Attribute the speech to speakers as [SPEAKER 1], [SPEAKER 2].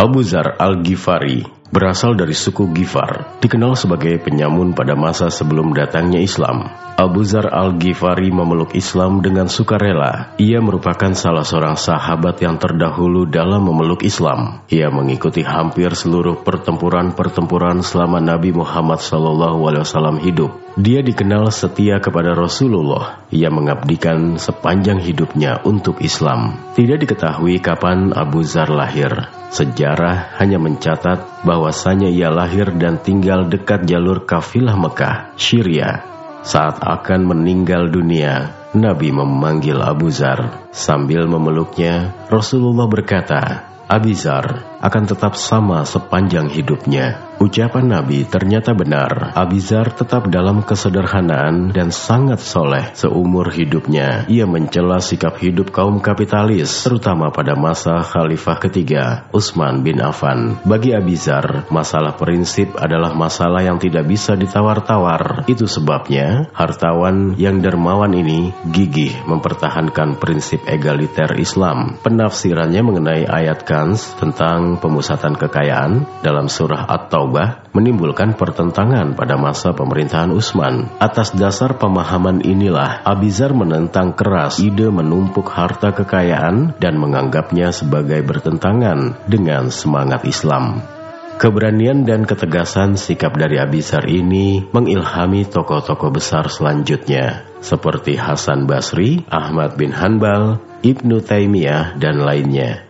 [SPEAKER 1] Abu Zar al-Ghifari berasal dari suku Gifar, dikenal sebagai penyamun pada masa sebelum datangnya Islam. Abu Zar al-Ghifari memeluk Islam dengan sukarela. Ia merupakan salah seorang sahabat yang terdahulu dalam memeluk Islam. Ia mengikuti hampir seluruh pertempuran-pertempuran selama Nabi Muhammad SAW hidup. Dia dikenal setia kepada Rasulullah. Ia mengabdikan sepanjang hidupnya untuk Islam. Tidak diketahui kapan Abu Zar lahir. Sejarah hanya mencatat bahwasanya ia lahir dan tinggal dekat jalur kafilah Mekah, Syria, saat akan meninggal dunia, Nabi memanggil Abu Zar. Sambil memeluknya, Rasulullah berkata, Abizar akan tetap sama sepanjang hidupnya. Ucapan Nabi ternyata benar. Abizar tetap dalam kesederhanaan dan sangat soleh seumur hidupnya. Ia mencela sikap hidup kaum kapitalis, terutama pada masa Khalifah ketiga, Utsman bin Affan. Bagi Abizar, masalah prinsip adalah masalah yang tidak bisa ditawar-tawar. Itu sebabnya hartawan yang dermawan ini gigih mempertahankan prinsip egaliter Islam. Penafsirannya mengenai ayat Kans tentang pemusatan kekayaan dalam surah At-Taubah Taubah menimbulkan pertentangan pada masa pemerintahan Utsman. Atas dasar pemahaman inilah Abizar menentang keras ide menumpuk harta kekayaan dan menganggapnya sebagai bertentangan dengan semangat Islam. Keberanian dan ketegasan sikap dari Abizar ini mengilhami tokoh-tokoh besar selanjutnya, seperti Hasan Basri, Ahmad bin Hanbal, Ibnu Taimiyah, dan lainnya.